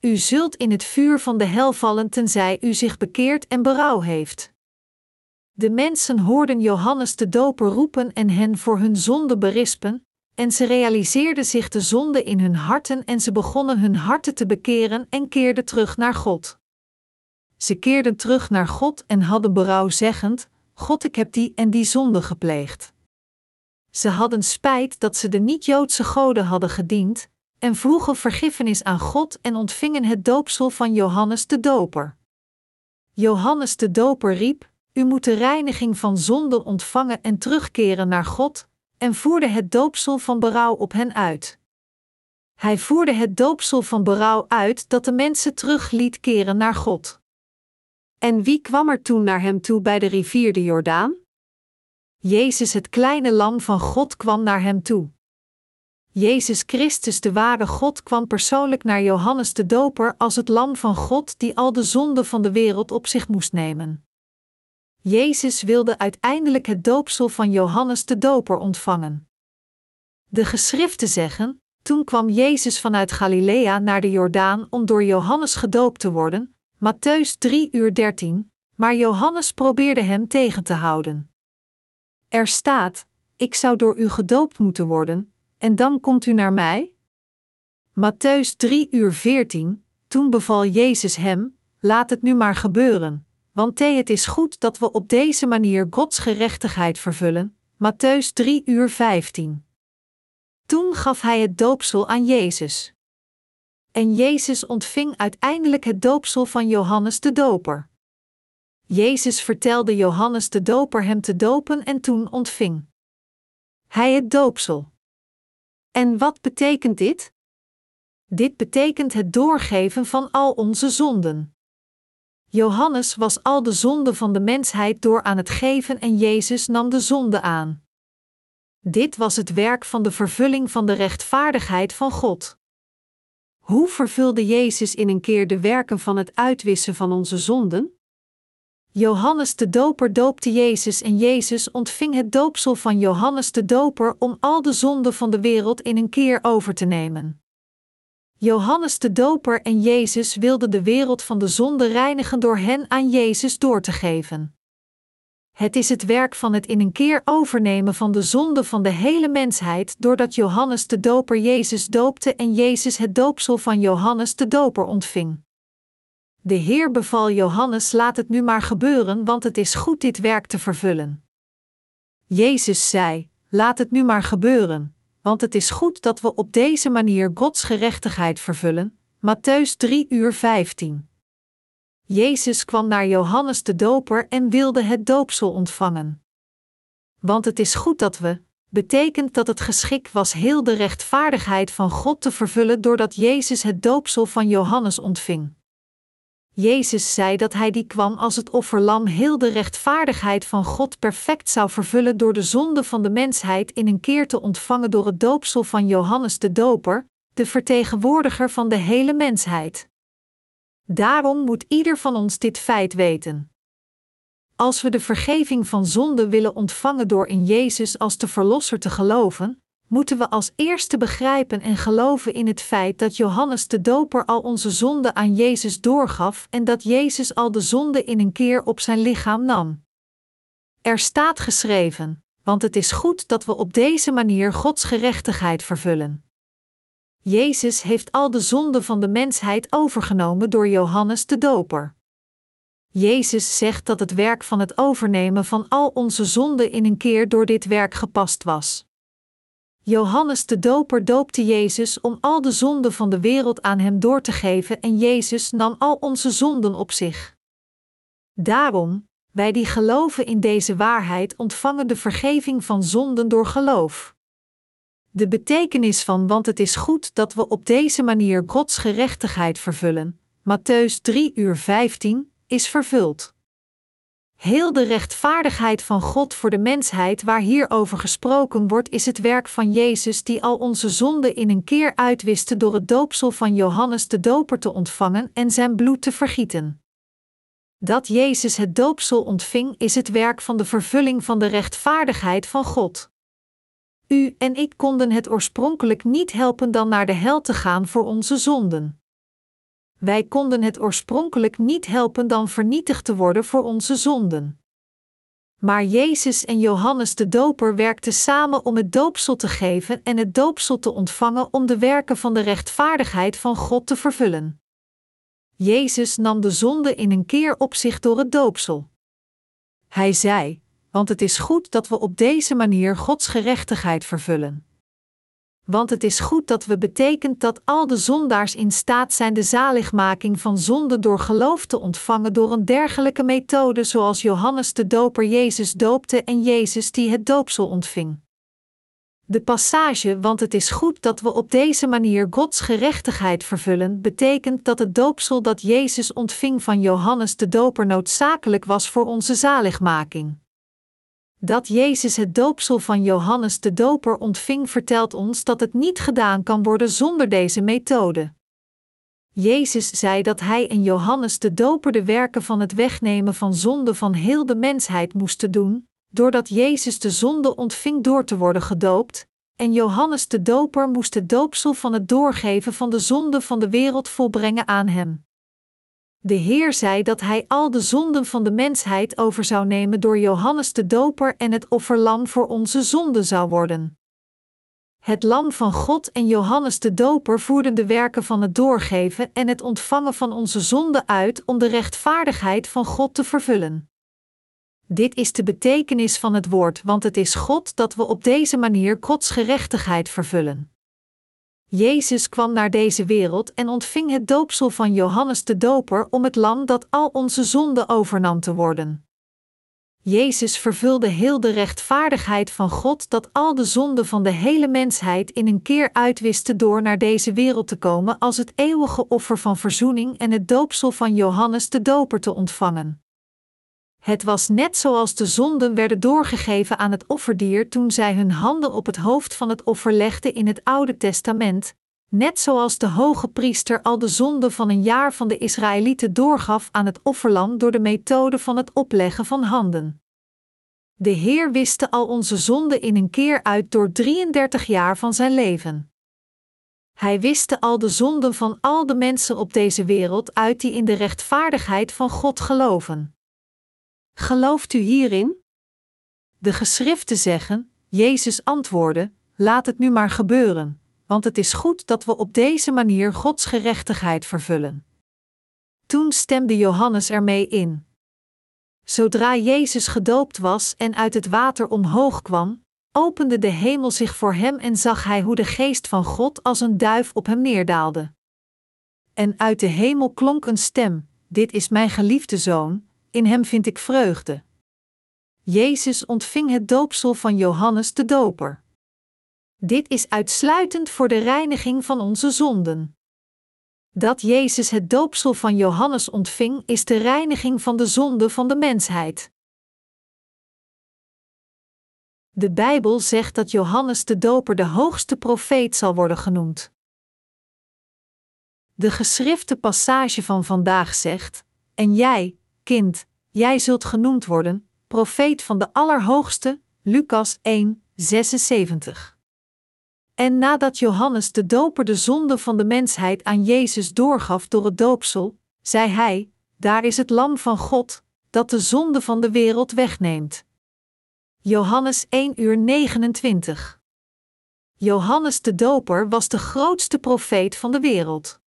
U zult in het vuur van de hel vallen tenzij u zich bekeert en berouw heeft. De mensen hoorden Johannes de Doper roepen en hen voor hun zonde berispen, en ze realiseerden zich de zonde in hun harten en ze begonnen hun harten te bekeren en keerden terug naar God. Ze keerden terug naar God en hadden berouw zeggend: God, ik heb die en die zonde gepleegd. Ze hadden spijt dat ze de niet-Joodse goden hadden gediend, en vroegen vergiffenis aan God en ontvingen het doopsel van Johannes de Doper. Johannes de Doper riep: U moet de reiniging van zonde ontvangen en terugkeren naar God, en voerde het doopsel van berouw op hen uit. Hij voerde het doopsel van berouw uit dat de mensen terug liet keren naar God. En wie kwam er toen naar hem toe bij de rivier de Jordaan? Jezus, het kleine lam van God, kwam naar hem toe. Jezus Christus, de ware God, kwam persoonlijk naar Johannes de Doper als het lam van God die al de zonde van de wereld op zich moest nemen. Jezus wilde uiteindelijk het doopsel van Johannes de Doper ontvangen. De geschriften zeggen: Toen kwam Jezus vanuit Galilea naar de Jordaan om door Johannes gedoopt te worden, Matthäus 3 uur 13, maar Johannes probeerde hem tegen te houden. Er staat: Ik zou door u gedoopt moeten worden, en dan komt u naar mij? Matthäus 3 uur 14, toen beval Jezus hem: Laat het nu maar gebeuren want het is goed dat we op deze manier Gods gerechtigheid vervullen. Matthäus 3 uur 15. Toen gaf hij het doopsel aan Jezus. En Jezus ontving uiteindelijk het doopsel van Johannes de Doper. Jezus vertelde Johannes de Doper hem te dopen en toen ontving hij het doopsel. En wat betekent dit? Dit betekent het doorgeven van al onze zonden. Johannes was al de zonde van de mensheid door aan het geven en Jezus nam de zonde aan. Dit was het werk van de vervulling van de rechtvaardigheid van God. Hoe vervulde Jezus in een keer de werken van het uitwissen van onze zonden? Johannes de Doper doopte Jezus en Jezus ontving het doopsel van Johannes de Doper om al de zonden van de wereld in een keer over te nemen. Johannes de Doper en Jezus wilden de wereld van de zonde reinigen door hen aan Jezus door te geven. Het is het werk van het in een keer overnemen van de zonde van de hele mensheid, doordat Johannes de Doper Jezus doopte en Jezus het doopsel van Johannes de Doper ontving. De Heer beval Johannes: laat het nu maar gebeuren, want het is goed dit werk te vervullen. Jezus zei: laat het nu maar gebeuren, want het is goed dat we op deze manier Gods gerechtigheid vervullen. Matthäus 3 uur 15. Jezus kwam naar Johannes de Doper en wilde het doopsel ontvangen. Want het is goed dat we, betekent dat het geschik was heel de rechtvaardigheid van God te vervullen doordat Jezus het doopsel van Johannes ontving. Jezus zei dat hij die kwam als het offerlam heel de rechtvaardigheid van God perfect zou vervullen door de zonde van de mensheid in een keer te ontvangen door het doopsel van Johannes de Doper, de vertegenwoordiger van de hele mensheid. Daarom moet ieder van ons dit feit weten. Als we de vergeving van zonde willen ontvangen door in Jezus als de Verlosser te geloven, moeten we als eerste begrijpen en geloven in het feit dat Johannes de Doper al onze zonde aan Jezus doorgaf en dat Jezus al de zonde in een keer op zijn lichaam nam. Er staat geschreven: Want het is goed dat we op deze manier Gods gerechtigheid vervullen. Jezus heeft al de zonde van de mensheid overgenomen door Johannes de Doper. Jezus zegt dat het werk van het overnemen van al onze zonden in een keer door dit werk gepast was. Johannes de Doper doopte Jezus om al de zonden van de wereld aan hem door te geven en Jezus nam al onze zonden op zich. Daarom, wij die geloven in deze waarheid ontvangen de vergeving van zonden door geloof. De betekenis van want het is goed dat we op deze manier Gods gerechtigheid vervullen, Matthäus 3 uur 15, is vervuld. Heel de rechtvaardigheid van God voor de mensheid waar hierover gesproken wordt, is het werk van Jezus die al onze zonden in een keer uitwiste door het doopsel van Johannes de Doper te ontvangen en zijn bloed te vergieten. Dat Jezus het doopsel ontving is het werk van de vervulling van de rechtvaardigheid van God. U en ik konden het oorspronkelijk niet helpen dan naar de hel te gaan voor onze zonden. Wij konden het oorspronkelijk niet helpen dan vernietigd te worden voor onze zonden. Maar Jezus en Johannes de Doper werkten samen om het doopsel te geven en het doopsel te ontvangen om de werken van de rechtvaardigheid van God te vervullen. Jezus nam de zonde in een keer op zich door het doopsel. Hij zei: Want het is goed dat we op deze manier Gods gerechtigheid vervullen want het is goed dat we betekent dat al de zondaars in staat zijn de zaligmaking van zonde door geloof te ontvangen door een dergelijke methode zoals Johannes de Doper Jezus doopte en Jezus die het doopsel ontving. De passage want het is goed dat we op deze manier Gods gerechtigheid vervullen betekent dat het doopsel dat Jezus ontving van Johannes de Doper noodzakelijk was voor onze zaligmaking. Dat Jezus het doopsel van Johannes de Doper ontving vertelt ons dat het niet gedaan kan worden zonder deze methode. Jezus zei dat hij en Johannes de Doper de werken van het wegnemen van zonde van heel de mensheid moesten doen, doordat Jezus de zonde ontving door te worden gedoopt, en Johannes de Doper moest het doopsel van het doorgeven van de zonde van de wereld volbrengen aan hem. De Heer zei dat Hij al de zonden van de mensheid over zou nemen door Johannes de Doper en het offerlam voor onze zonden zou worden. Het Lam van God en Johannes de Doper voerden de werken van het doorgeven en het ontvangen van onze zonden uit om de rechtvaardigheid van God te vervullen. Dit is de betekenis van het woord, want het is God dat we op deze manier Gods gerechtigheid vervullen. Jezus kwam naar deze wereld en ontving het doopsel van Johannes de Doper om het lam dat al onze zonden overnam te worden. Jezus vervulde heel de rechtvaardigheid van God dat al de zonden van de hele mensheid in een keer uitwiste door naar deze wereld te komen als het eeuwige offer van verzoening en het doopsel van Johannes de Doper te ontvangen. Het was net zoals de zonden werden doorgegeven aan het offerdier toen zij hun handen op het hoofd van het offer legden in het Oude Testament, net zoals de hoge priester al de zonden van een jaar van de Israëlieten doorgaf aan het offerlam door de methode van het opleggen van handen. De Heer wiste al onze zonden in een keer uit door 33 jaar van zijn leven. Hij wiste al de zonden van al de mensen op deze wereld uit die in de rechtvaardigheid van God geloven. Gelooft u hierin? De geschriften zeggen: Jezus antwoordde: Laat het nu maar gebeuren, want het is goed dat we op deze manier Gods gerechtigheid vervullen. Toen stemde Johannes ermee in. Zodra Jezus gedoopt was en uit het water omhoog kwam, opende de hemel zich voor hem en zag hij hoe de geest van God als een duif op hem neerdaalde. En uit de hemel klonk een stem: Dit is mijn geliefde zoon, in hem vind ik vreugde. Jezus ontving het doopsel van Johannes de Doper. Dit is uitsluitend voor de reiniging van onze zonden. Dat Jezus het doopsel van Johannes ontving, is de reiniging van de zonde van de mensheid. De Bijbel zegt dat Johannes de Doper de hoogste profeet zal worden genoemd. De geschrifte passage van vandaag zegt: En jij, kind, jij zult genoemd worden, profeet van de Allerhoogste, Lucas 1, 76. En nadat Johannes de Doper de zonde van de mensheid aan Jezus doorgaf door het doopsel, zei hij: Daar is het Lam van God, dat de zonde van de wereld wegneemt. Johannes 1 uur 29. Johannes de Doper was de grootste profeet van de wereld.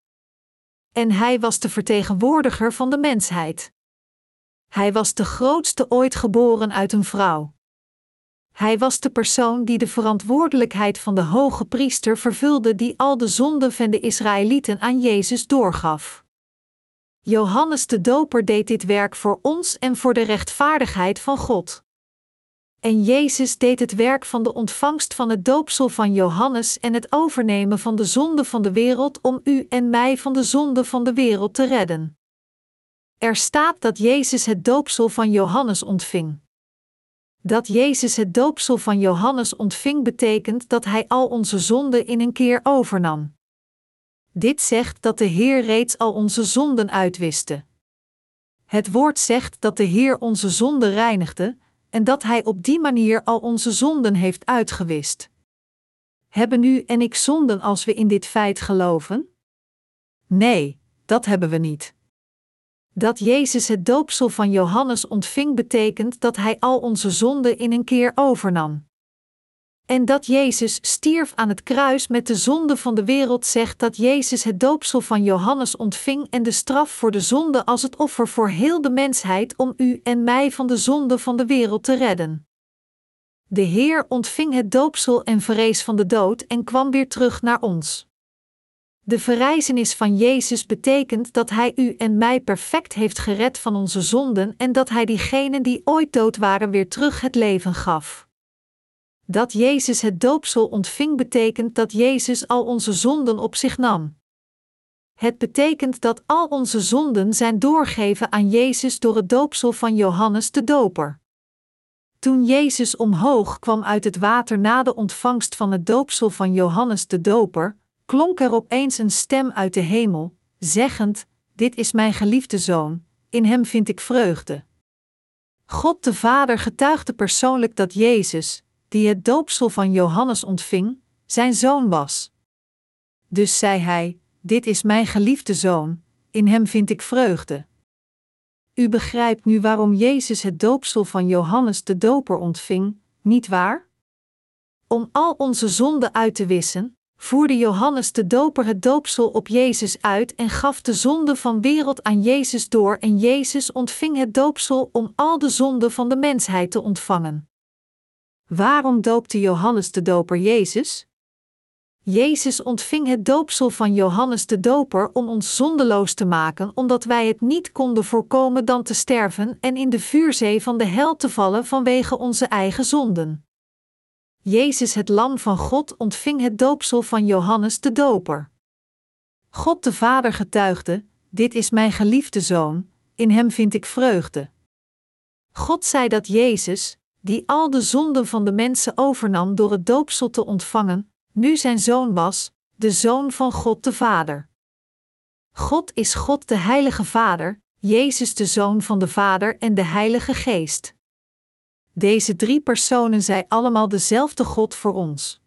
En hij was de vertegenwoordiger van de mensheid. Hij was de grootste ooit geboren uit een vrouw. Hij was de persoon die de verantwoordelijkheid van de hoge priester vervulde, die al de zonden van de Israëlieten aan Jezus doorgaf. Johannes de Doper deed dit werk voor ons en voor de rechtvaardigheid van God. En Jezus deed het werk van de ontvangst van het doopsel van Johannes en het overnemen van de zonde van de wereld om u en mij van de zonde van de wereld te redden. Er staat dat Jezus het doopsel van Johannes ontving. Dat Jezus het doopsel van Johannes ontving betekent dat hij al onze zonden in een keer overnam. Dit zegt dat de Heer reeds al onze zonden uitwiste. Het woord zegt dat de Heer onze zonden reinigde en dat Hij op die manier al onze zonden heeft uitgewist. Hebben u en ik zonden als we in dit feit geloven? Nee, dat hebben we niet. Dat Jezus het doopsel van Johannes ontving betekent dat Hij al onze zonden in een keer overnam. En dat Jezus stierf aan het kruis met de zonde van de wereld zegt dat Jezus het doopsel van Johannes ontving en de straf voor de zonde als het offer voor heel de mensheid om u en mij van de zonde van de wereld te redden. De Heer ontving het doopsel en verrees van de dood en kwam weer terug naar ons. De verrijzenis van Jezus betekent dat Hij u en mij perfect heeft gered van onze zonden en dat Hij diegenen die ooit dood waren weer terug het leven gaf. Dat Jezus het doopsel ontving betekent dat Jezus al onze zonden op zich nam. Het betekent dat al onze zonden zijn doorgegeven aan Jezus door het doopsel van Johannes de Doper. Toen Jezus omhoog kwam uit het water na de ontvangst van het doopsel van Johannes de Doper, klonk er opeens een stem uit de hemel, zeggend: Dit is mijn geliefde zoon, in hem vind ik vreugde. God de Vader getuigde persoonlijk dat Jezus, die het doopsel van Johannes ontving, zijn zoon was. Dus zei hij: Dit is mijn geliefde zoon, in hem vind ik vreugde. U begrijpt nu waarom Jezus het doopsel van Johannes de Doper ontving, niet waar? Om al onze zonden uit te wissen, voerde Johannes de Doper het doopsel op Jezus uit en gaf de zonde van wereld aan Jezus door en Jezus ontving het doopsel om al de zonden van de mensheid te ontvangen. Waarom doopte Johannes de Doper Jezus? Jezus ontving het doopsel van Johannes de Doper om ons zondeloos te maken, omdat wij het niet konden voorkomen dan te sterven en in de vuurzee van de hel te vallen vanwege onze eigen zonden. Jezus, het Lam van God, ontving het doopsel van Johannes de Doper. God de Vader getuigde: Dit is mijn geliefde zoon, in hem vind ik vreugde. God zei dat Jezus, die al de zonden van de mensen overnam door het doopsel te ontvangen, nu zijn zoon was, de zoon van God de Vader. God is God de Heilige Vader, Jezus de Zoon van de Vader en de Heilige Geest. Deze drie personen zijn allemaal dezelfde God voor ons.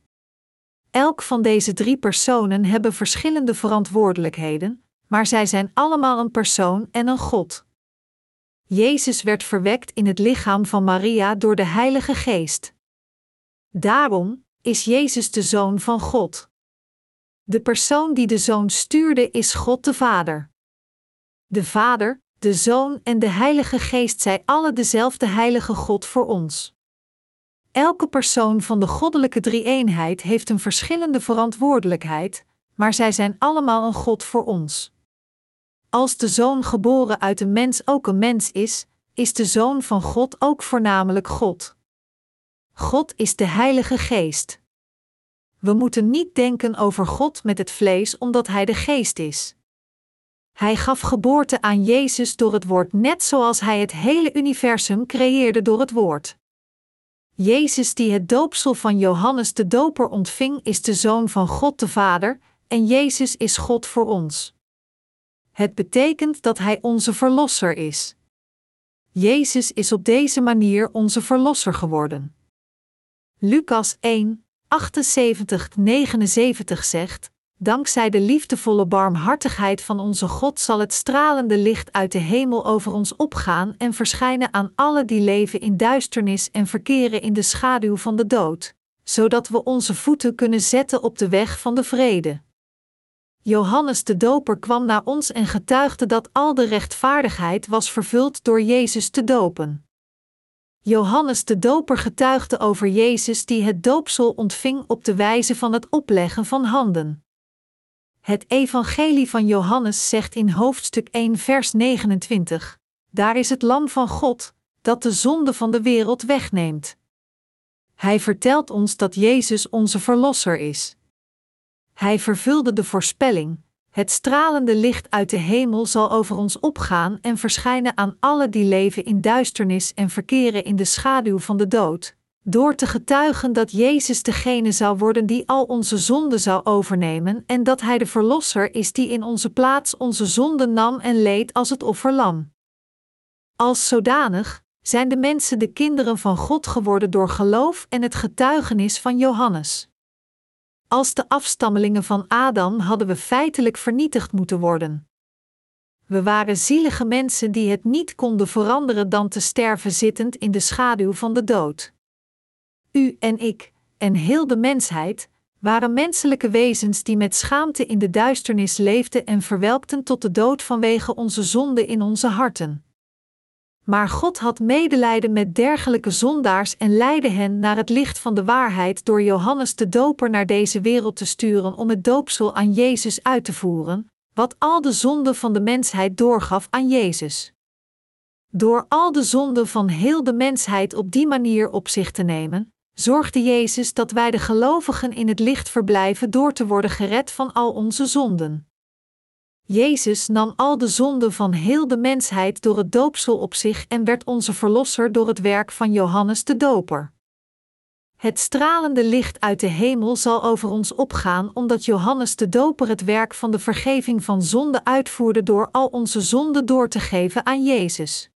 Elk van deze drie personen hebben verschillende verantwoordelijkheden, maar zij zijn allemaal een persoon en een God. Jezus werd verwekt in het lichaam van Maria door de Heilige Geest. Daarom is Jezus de Zoon van God. De persoon die de Zoon stuurde is God de Vader. De Vader, de Zoon en de Heilige Geest zijn alle dezelfde Heilige God voor ons. Elke persoon van de goddelijke drie-eenheid heeft een verschillende verantwoordelijkheid, maar zij zijn allemaal een God voor ons. Als de zoon geboren uit een mens ook een mens is, is de zoon van God ook voornamelijk God. God is de Heilige Geest. We moeten niet denken over God met het vlees omdat Hij de Geest is. Hij gaf geboorte aan Jezus door het woord net zoals Hij het hele universum creëerde door het woord. Jezus die het doopsel van Johannes de Doper ontving is de Zoon van God de Vader, en Jezus is God voor ons. Het betekent dat Hij onze Verlosser is. Jezus is op deze manier onze Verlosser geworden. Lucas 1, 78-79 zegt: Dankzij de liefdevolle barmhartigheid van onze God zal het stralende licht uit de hemel over ons opgaan en verschijnen aan alle die leven in duisternis en verkeren in de schaduw van de dood, zodat we onze voeten kunnen zetten op de weg van de vrede. Johannes de Doper kwam naar ons en getuigde dat al de rechtvaardigheid was vervuld door Jezus te dopen. Johannes de Doper getuigde over Jezus die het doopsel ontving op de wijze van het opleggen van handen. Het Evangelie van Johannes zegt in hoofdstuk 1, vers 29: Daar is het Lam van God, dat de zonde van de wereld wegneemt. Hij vertelt ons dat Jezus onze Verlosser is. Hij vervulde de voorspelling: het stralende licht uit de hemel zal over ons opgaan en verschijnen aan alle die leven in duisternis en verkeren in de schaduw van de dood, door te getuigen dat Jezus degene zou worden die al onze zonden zou overnemen en dat Hij de Verlosser is die in onze plaats onze zonden nam en leed als het offerlam. Als zodanig zijn de mensen de kinderen van God geworden door geloof en het getuigenis van Johannes. Als de afstammelingen van Adam hadden we feitelijk vernietigd moeten worden. We waren zielige mensen die het niet konden veranderen dan te sterven zittend in de schaduw van de dood. U en ik, en heel de mensheid, waren menselijke wezens die met schaamte in de duisternis leefden en verwelkten tot de dood vanwege onze zonde in onze harten. Maar God had medelijden met dergelijke zondaars en leidde hen naar het licht van de waarheid door Johannes de Doper naar deze wereld te sturen om het doopsel aan Jezus uit te voeren, wat al de zonden van de mensheid doorgaf aan Jezus. Door al de zonden van heel de mensheid op die manier op zich te nemen, zorgde Jezus dat wij de gelovigen in het licht verblijven door te worden gered van al onze zonden. Jezus nam al de zonden van heel de mensheid door het doopsel op zich en werd onze verlosser door het werk van Johannes de Doper. Het stralende licht uit de hemel zal over ons opgaan, omdat Johannes de Doper het werk van de vergeving van zonde uitvoerde door al onze zonden door te geven aan Jezus.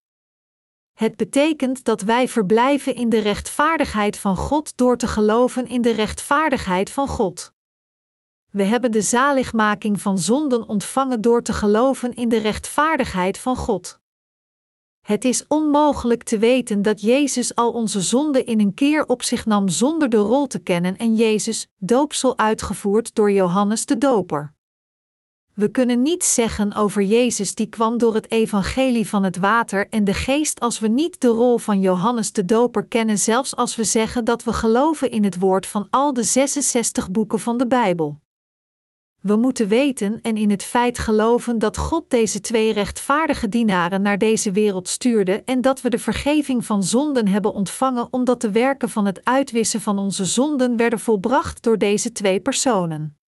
Het betekent dat wij verblijven in de rechtvaardigheid van God door te geloven in de rechtvaardigheid van God. We hebben de zaligmaking van zonden ontvangen door te geloven in de rechtvaardigheid van God. Het is onmogelijk te weten dat Jezus al onze zonden in een keer op zich nam zonder de rol te kennen en Jezus, doopsel uitgevoerd door Johannes de Doper. We kunnen niets zeggen over Jezus die kwam door het evangelie van het water en de geest als we niet de rol van Johannes de Doper kennen, zelfs als we zeggen dat we geloven in het woord van al de 66 boeken van de Bijbel. We moeten weten en in het feit geloven dat God deze twee rechtvaardige dienaren naar deze wereld stuurde en dat we de vergeving van zonden hebben ontvangen omdat de werken van het uitwissen van onze zonden werden volbracht door deze twee personen.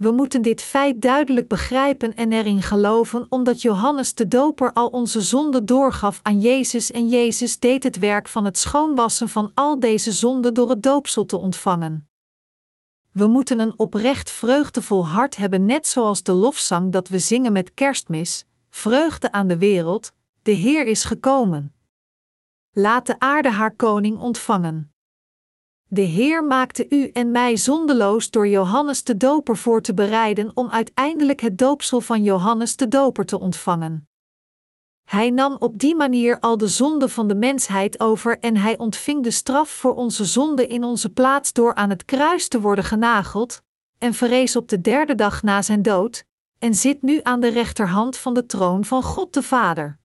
We moeten dit feit duidelijk begrijpen en erin geloven, omdat Johannes de Doper al onze zonden doorgaf aan Jezus en Jezus deed het werk van het schoonwassen van al deze zonden door het doopsel te ontvangen. We moeten een oprecht vreugdevol hart hebben, net zoals de lofzang dat we zingen met kerstmis: Vreugde aan de wereld, de Heer is gekomen. Laat de aarde haar koning ontvangen. De Heer maakte u en mij zondeloos door Johannes de Doper voor te bereiden om uiteindelijk het doopsel van Johannes de Doper te ontvangen. Hij nam op die manier al de zonde van de mensheid over en hij ontving de straf voor onze zonde in onze plaats door aan het kruis te worden genageld, en verrees op de derde dag na zijn dood, en zit nu aan de rechterhand van de troon van God de Vader.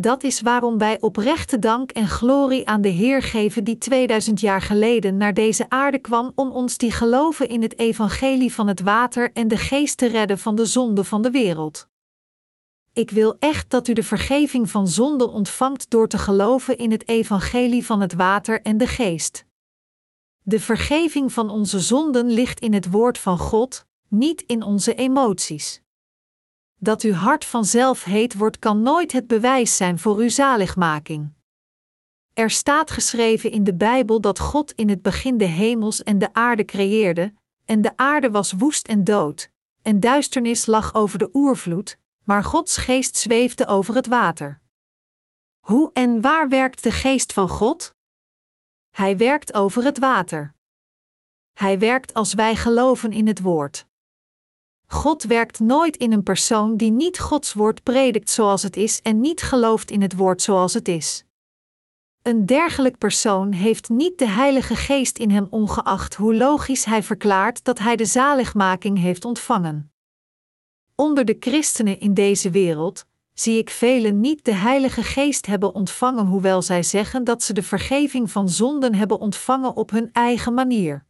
Dat is waarom wij oprechte dank en glorie aan de Heer geven die 2000 jaar geleden naar deze aarde kwam om ons die geloven in het evangelie van het water en de geest te redden van de zonde van de wereld. Ik wil echt dat u de vergeving van zonde ontvangt door te geloven in het evangelie van het water en de geest. De vergeving van onze zonden ligt in het woord van God, niet in onze emoties. Dat uw hart vanzelf heet wordt kan nooit het bewijs zijn voor uw zaligmaking. Er staat geschreven in de Bijbel dat God in het begin de hemels en de aarde creëerde, en de aarde was woest en dood, en duisternis lag over de oervloed, maar Gods geest zweefde over het water. Hoe en waar werkt de geest van God? Hij werkt over het water. Hij werkt als wij geloven in het woord. God werkt nooit in een persoon die niet Gods woord predikt zoals het is en niet gelooft in het woord zoals het is. Een dergelijk persoon heeft niet de Heilige Geest in hem ongeacht hoe logisch hij verklaart dat hij de zaligmaking heeft ontvangen onder de christenen in deze wereld zie ik velen niet de Heilige Geest hebben ontvangen, hoewel zij zeggen dat ze de vergeving van zonden hebben ontvangen op hun eigen manier.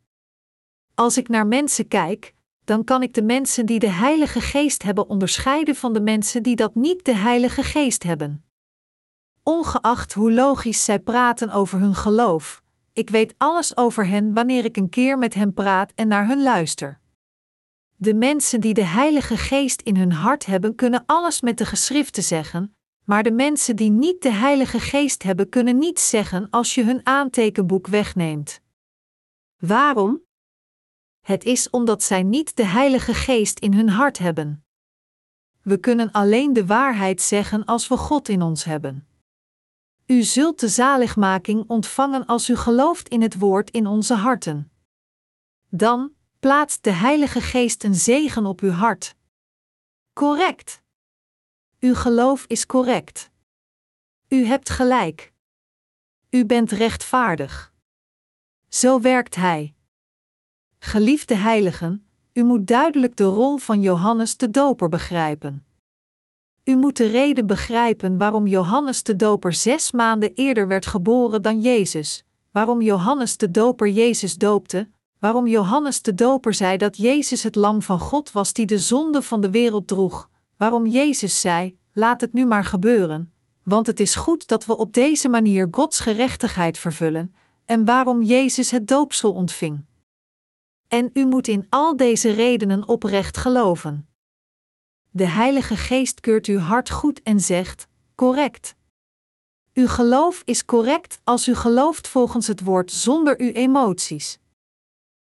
Als ik naar mensen kijk, dan kan ik de mensen die de Heilige Geest hebben onderscheiden van de mensen die dat niet de Heilige Geest hebben. Ongeacht hoe logisch zij praten over hun geloof, ik weet alles over hen wanneer ik een keer met hen praat en naar hun luister. De mensen die de Heilige Geest in hun hart hebben, kunnen alles met de geschriften zeggen, maar de mensen die niet de Heilige Geest hebben, kunnen niets zeggen als je hun aantekenboek wegneemt. Waarom? Het is omdat zij niet de Heilige Geest in hun hart hebben. We kunnen alleen de waarheid zeggen als we God in ons hebben. U zult de zaligmaking ontvangen als u gelooft in het woord in onze harten. Dan plaatst de Heilige Geest een zegen op uw hart. Correct. Uw geloof is correct. U hebt gelijk. U bent rechtvaardig. Zo werkt Hij. Geliefde heiligen, u moet duidelijk de rol van Johannes de Doper begrijpen. U moet de reden begrijpen waarom Johannes de Doper zes maanden eerder werd geboren dan Jezus, waarom Johannes de Doper Jezus doopte, waarom Johannes de Doper zei dat Jezus het Lam van God was die de zonde van de wereld droeg, waarom Jezus zei: Laat het nu maar gebeuren, want het is goed dat we op deze manier Gods gerechtigheid vervullen, en waarom Jezus het doopsel ontving. En u moet in al deze redenen oprecht geloven. De Heilige Geest keurt uw hart goed en zegt: correct. Uw geloof is correct als u gelooft volgens het woord zonder uw emoties.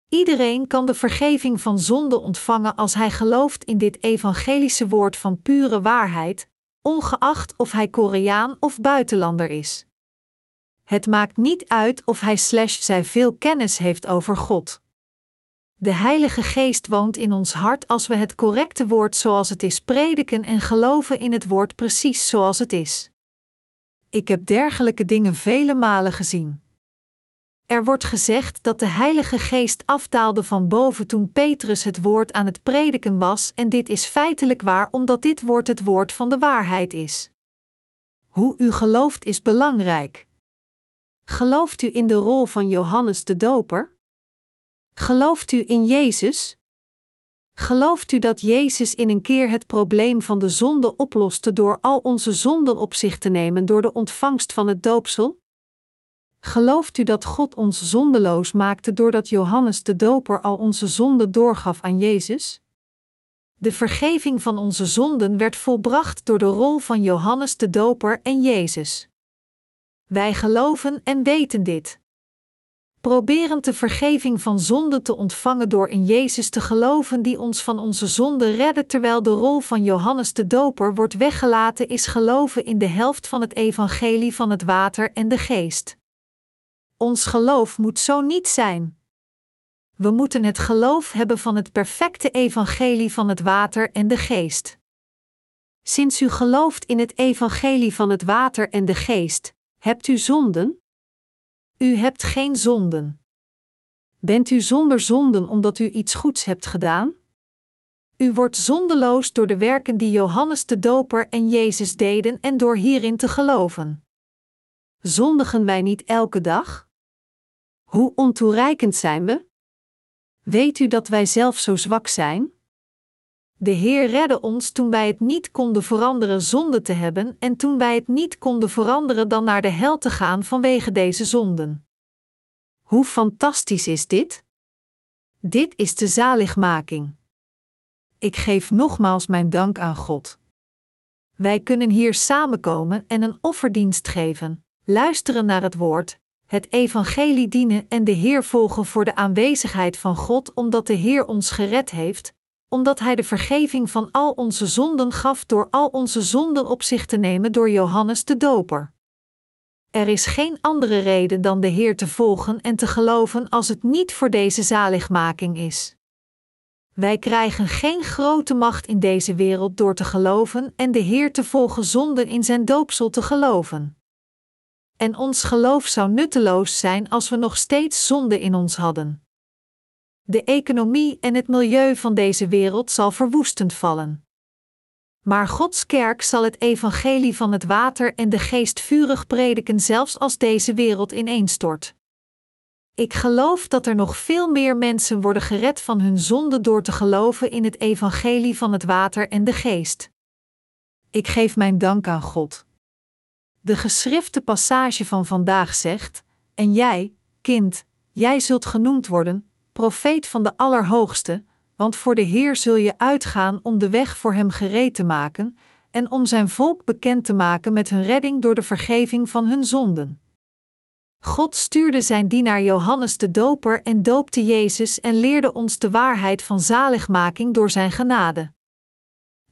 Iedereen kan de vergeving van zonde ontvangen als hij gelooft in dit evangelische woord van pure waarheid, ongeacht of hij Koreaan of buitenlander is. Het maakt niet uit of hij zij veel kennis heeft over God. De Heilige Geest woont in ons hart als we het correcte woord zoals het is prediken en geloven in het woord precies zoals het is. Ik heb dergelijke dingen vele malen gezien. Er wordt gezegd dat de Heilige Geest afdaalde van boven toen Petrus het woord aan het prediken was, en dit is feitelijk waar omdat dit woord het woord van de waarheid is. Hoe u gelooft is belangrijk. Gelooft u in de rol van Johannes de Doper? Gelooft u in Jezus? Gelooft u dat Jezus in een keer het probleem van de zonde oploste door al onze zonden op zich te nemen door de ontvangst van het doopsel? Gelooft u dat God ons zondeloos maakte doordat Johannes de Doper al onze zonden doorgaf aan Jezus? De vergeving van onze zonden werd volbracht door de rol van Johannes de Doper en Jezus. Wij geloven en weten dit. Proberen de vergeving van zonden te ontvangen door in Jezus te geloven die ons van onze zonden redde terwijl de rol van Johannes de Doper wordt weggelaten is geloven in de helft van het evangelie van het water en de geest. Ons geloof moet zo niet zijn. We moeten het geloof hebben van het perfecte evangelie van het water en de geest. Sinds u gelooft in het evangelie van het water en de geest, hebt u zonden? U hebt geen zonden. Bent u zonder zonden omdat u iets goeds hebt gedaan? U wordt zondeloos door de werken die Johannes de Doper en Jezus deden en door hierin te geloven. Zondigen wij niet elke dag? Hoe ontoereikend zijn we? Weet u dat wij zelf zo zwak zijn? De Heer redde ons toen wij het niet konden veranderen zonde te hebben en toen wij het niet konden veranderen dan naar de hel te gaan vanwege deze zonden. Hoe fantastisch is dit? Dit is de zaligmaking. Ik geef nogmaals mijn dank aan God. Wij kunnen hier samenkomen en een offerdienst geven, luisteren naar het woord het evangelie dienen en de Heer volgen voor de aanwezigheid van God, omdat de Heer ons gered heeft, omdat Hij de vergeving van al onze zonden gaf door al onze zonden op zich te nemen door Johannes de Doper. Er is geen andere reden dan de Heer te volgen en te geloven als het niet voor deze zaligmaking is. Wij krijgen geen grote macht in deze wereld door te geloven en de Heer te volgen zonder in zijn doopsel te geloven en ons geloof zou nutteloos zijn als we nog steeds zonde in ons hadden. De economie en het milieu van deze wereld zal verwoestend vallen. Maar Gods kerk zal het evangelie van het water en de geest vurig prediken, zelfs als deze wereld ineenstort. Ik geloof dat er nog veel meer mensen worden gered van hun zonde door te geloven in het evangelie van het water en de geest. Ik geef mijn dank aan God. De geschrifte passage van vandaag zegt: En jij, kind, jij zult genoemd worden, profeet van de Allerhoogste, want voor de Heer zul je uitgaan om de weg voor hem gereed te maken en om zijn volk bekend te maken met hun redding door de vergeving van hun zonden. God stuurde zijn dienaar Johannes de Doper en doopte Jezus en leerde ons de waarheid van zaligmaking door zijn genade.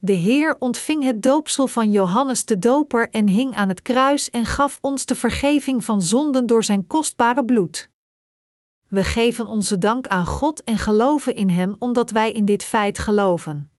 De Heer ontving het doopsel van Johannes de Doper en hing aan het kruis en gaf ons de vergeving van zonden door zijn kostbare bloed. We geven onze dank aan God en geloven in Hem omdat wij in dit feit geloven.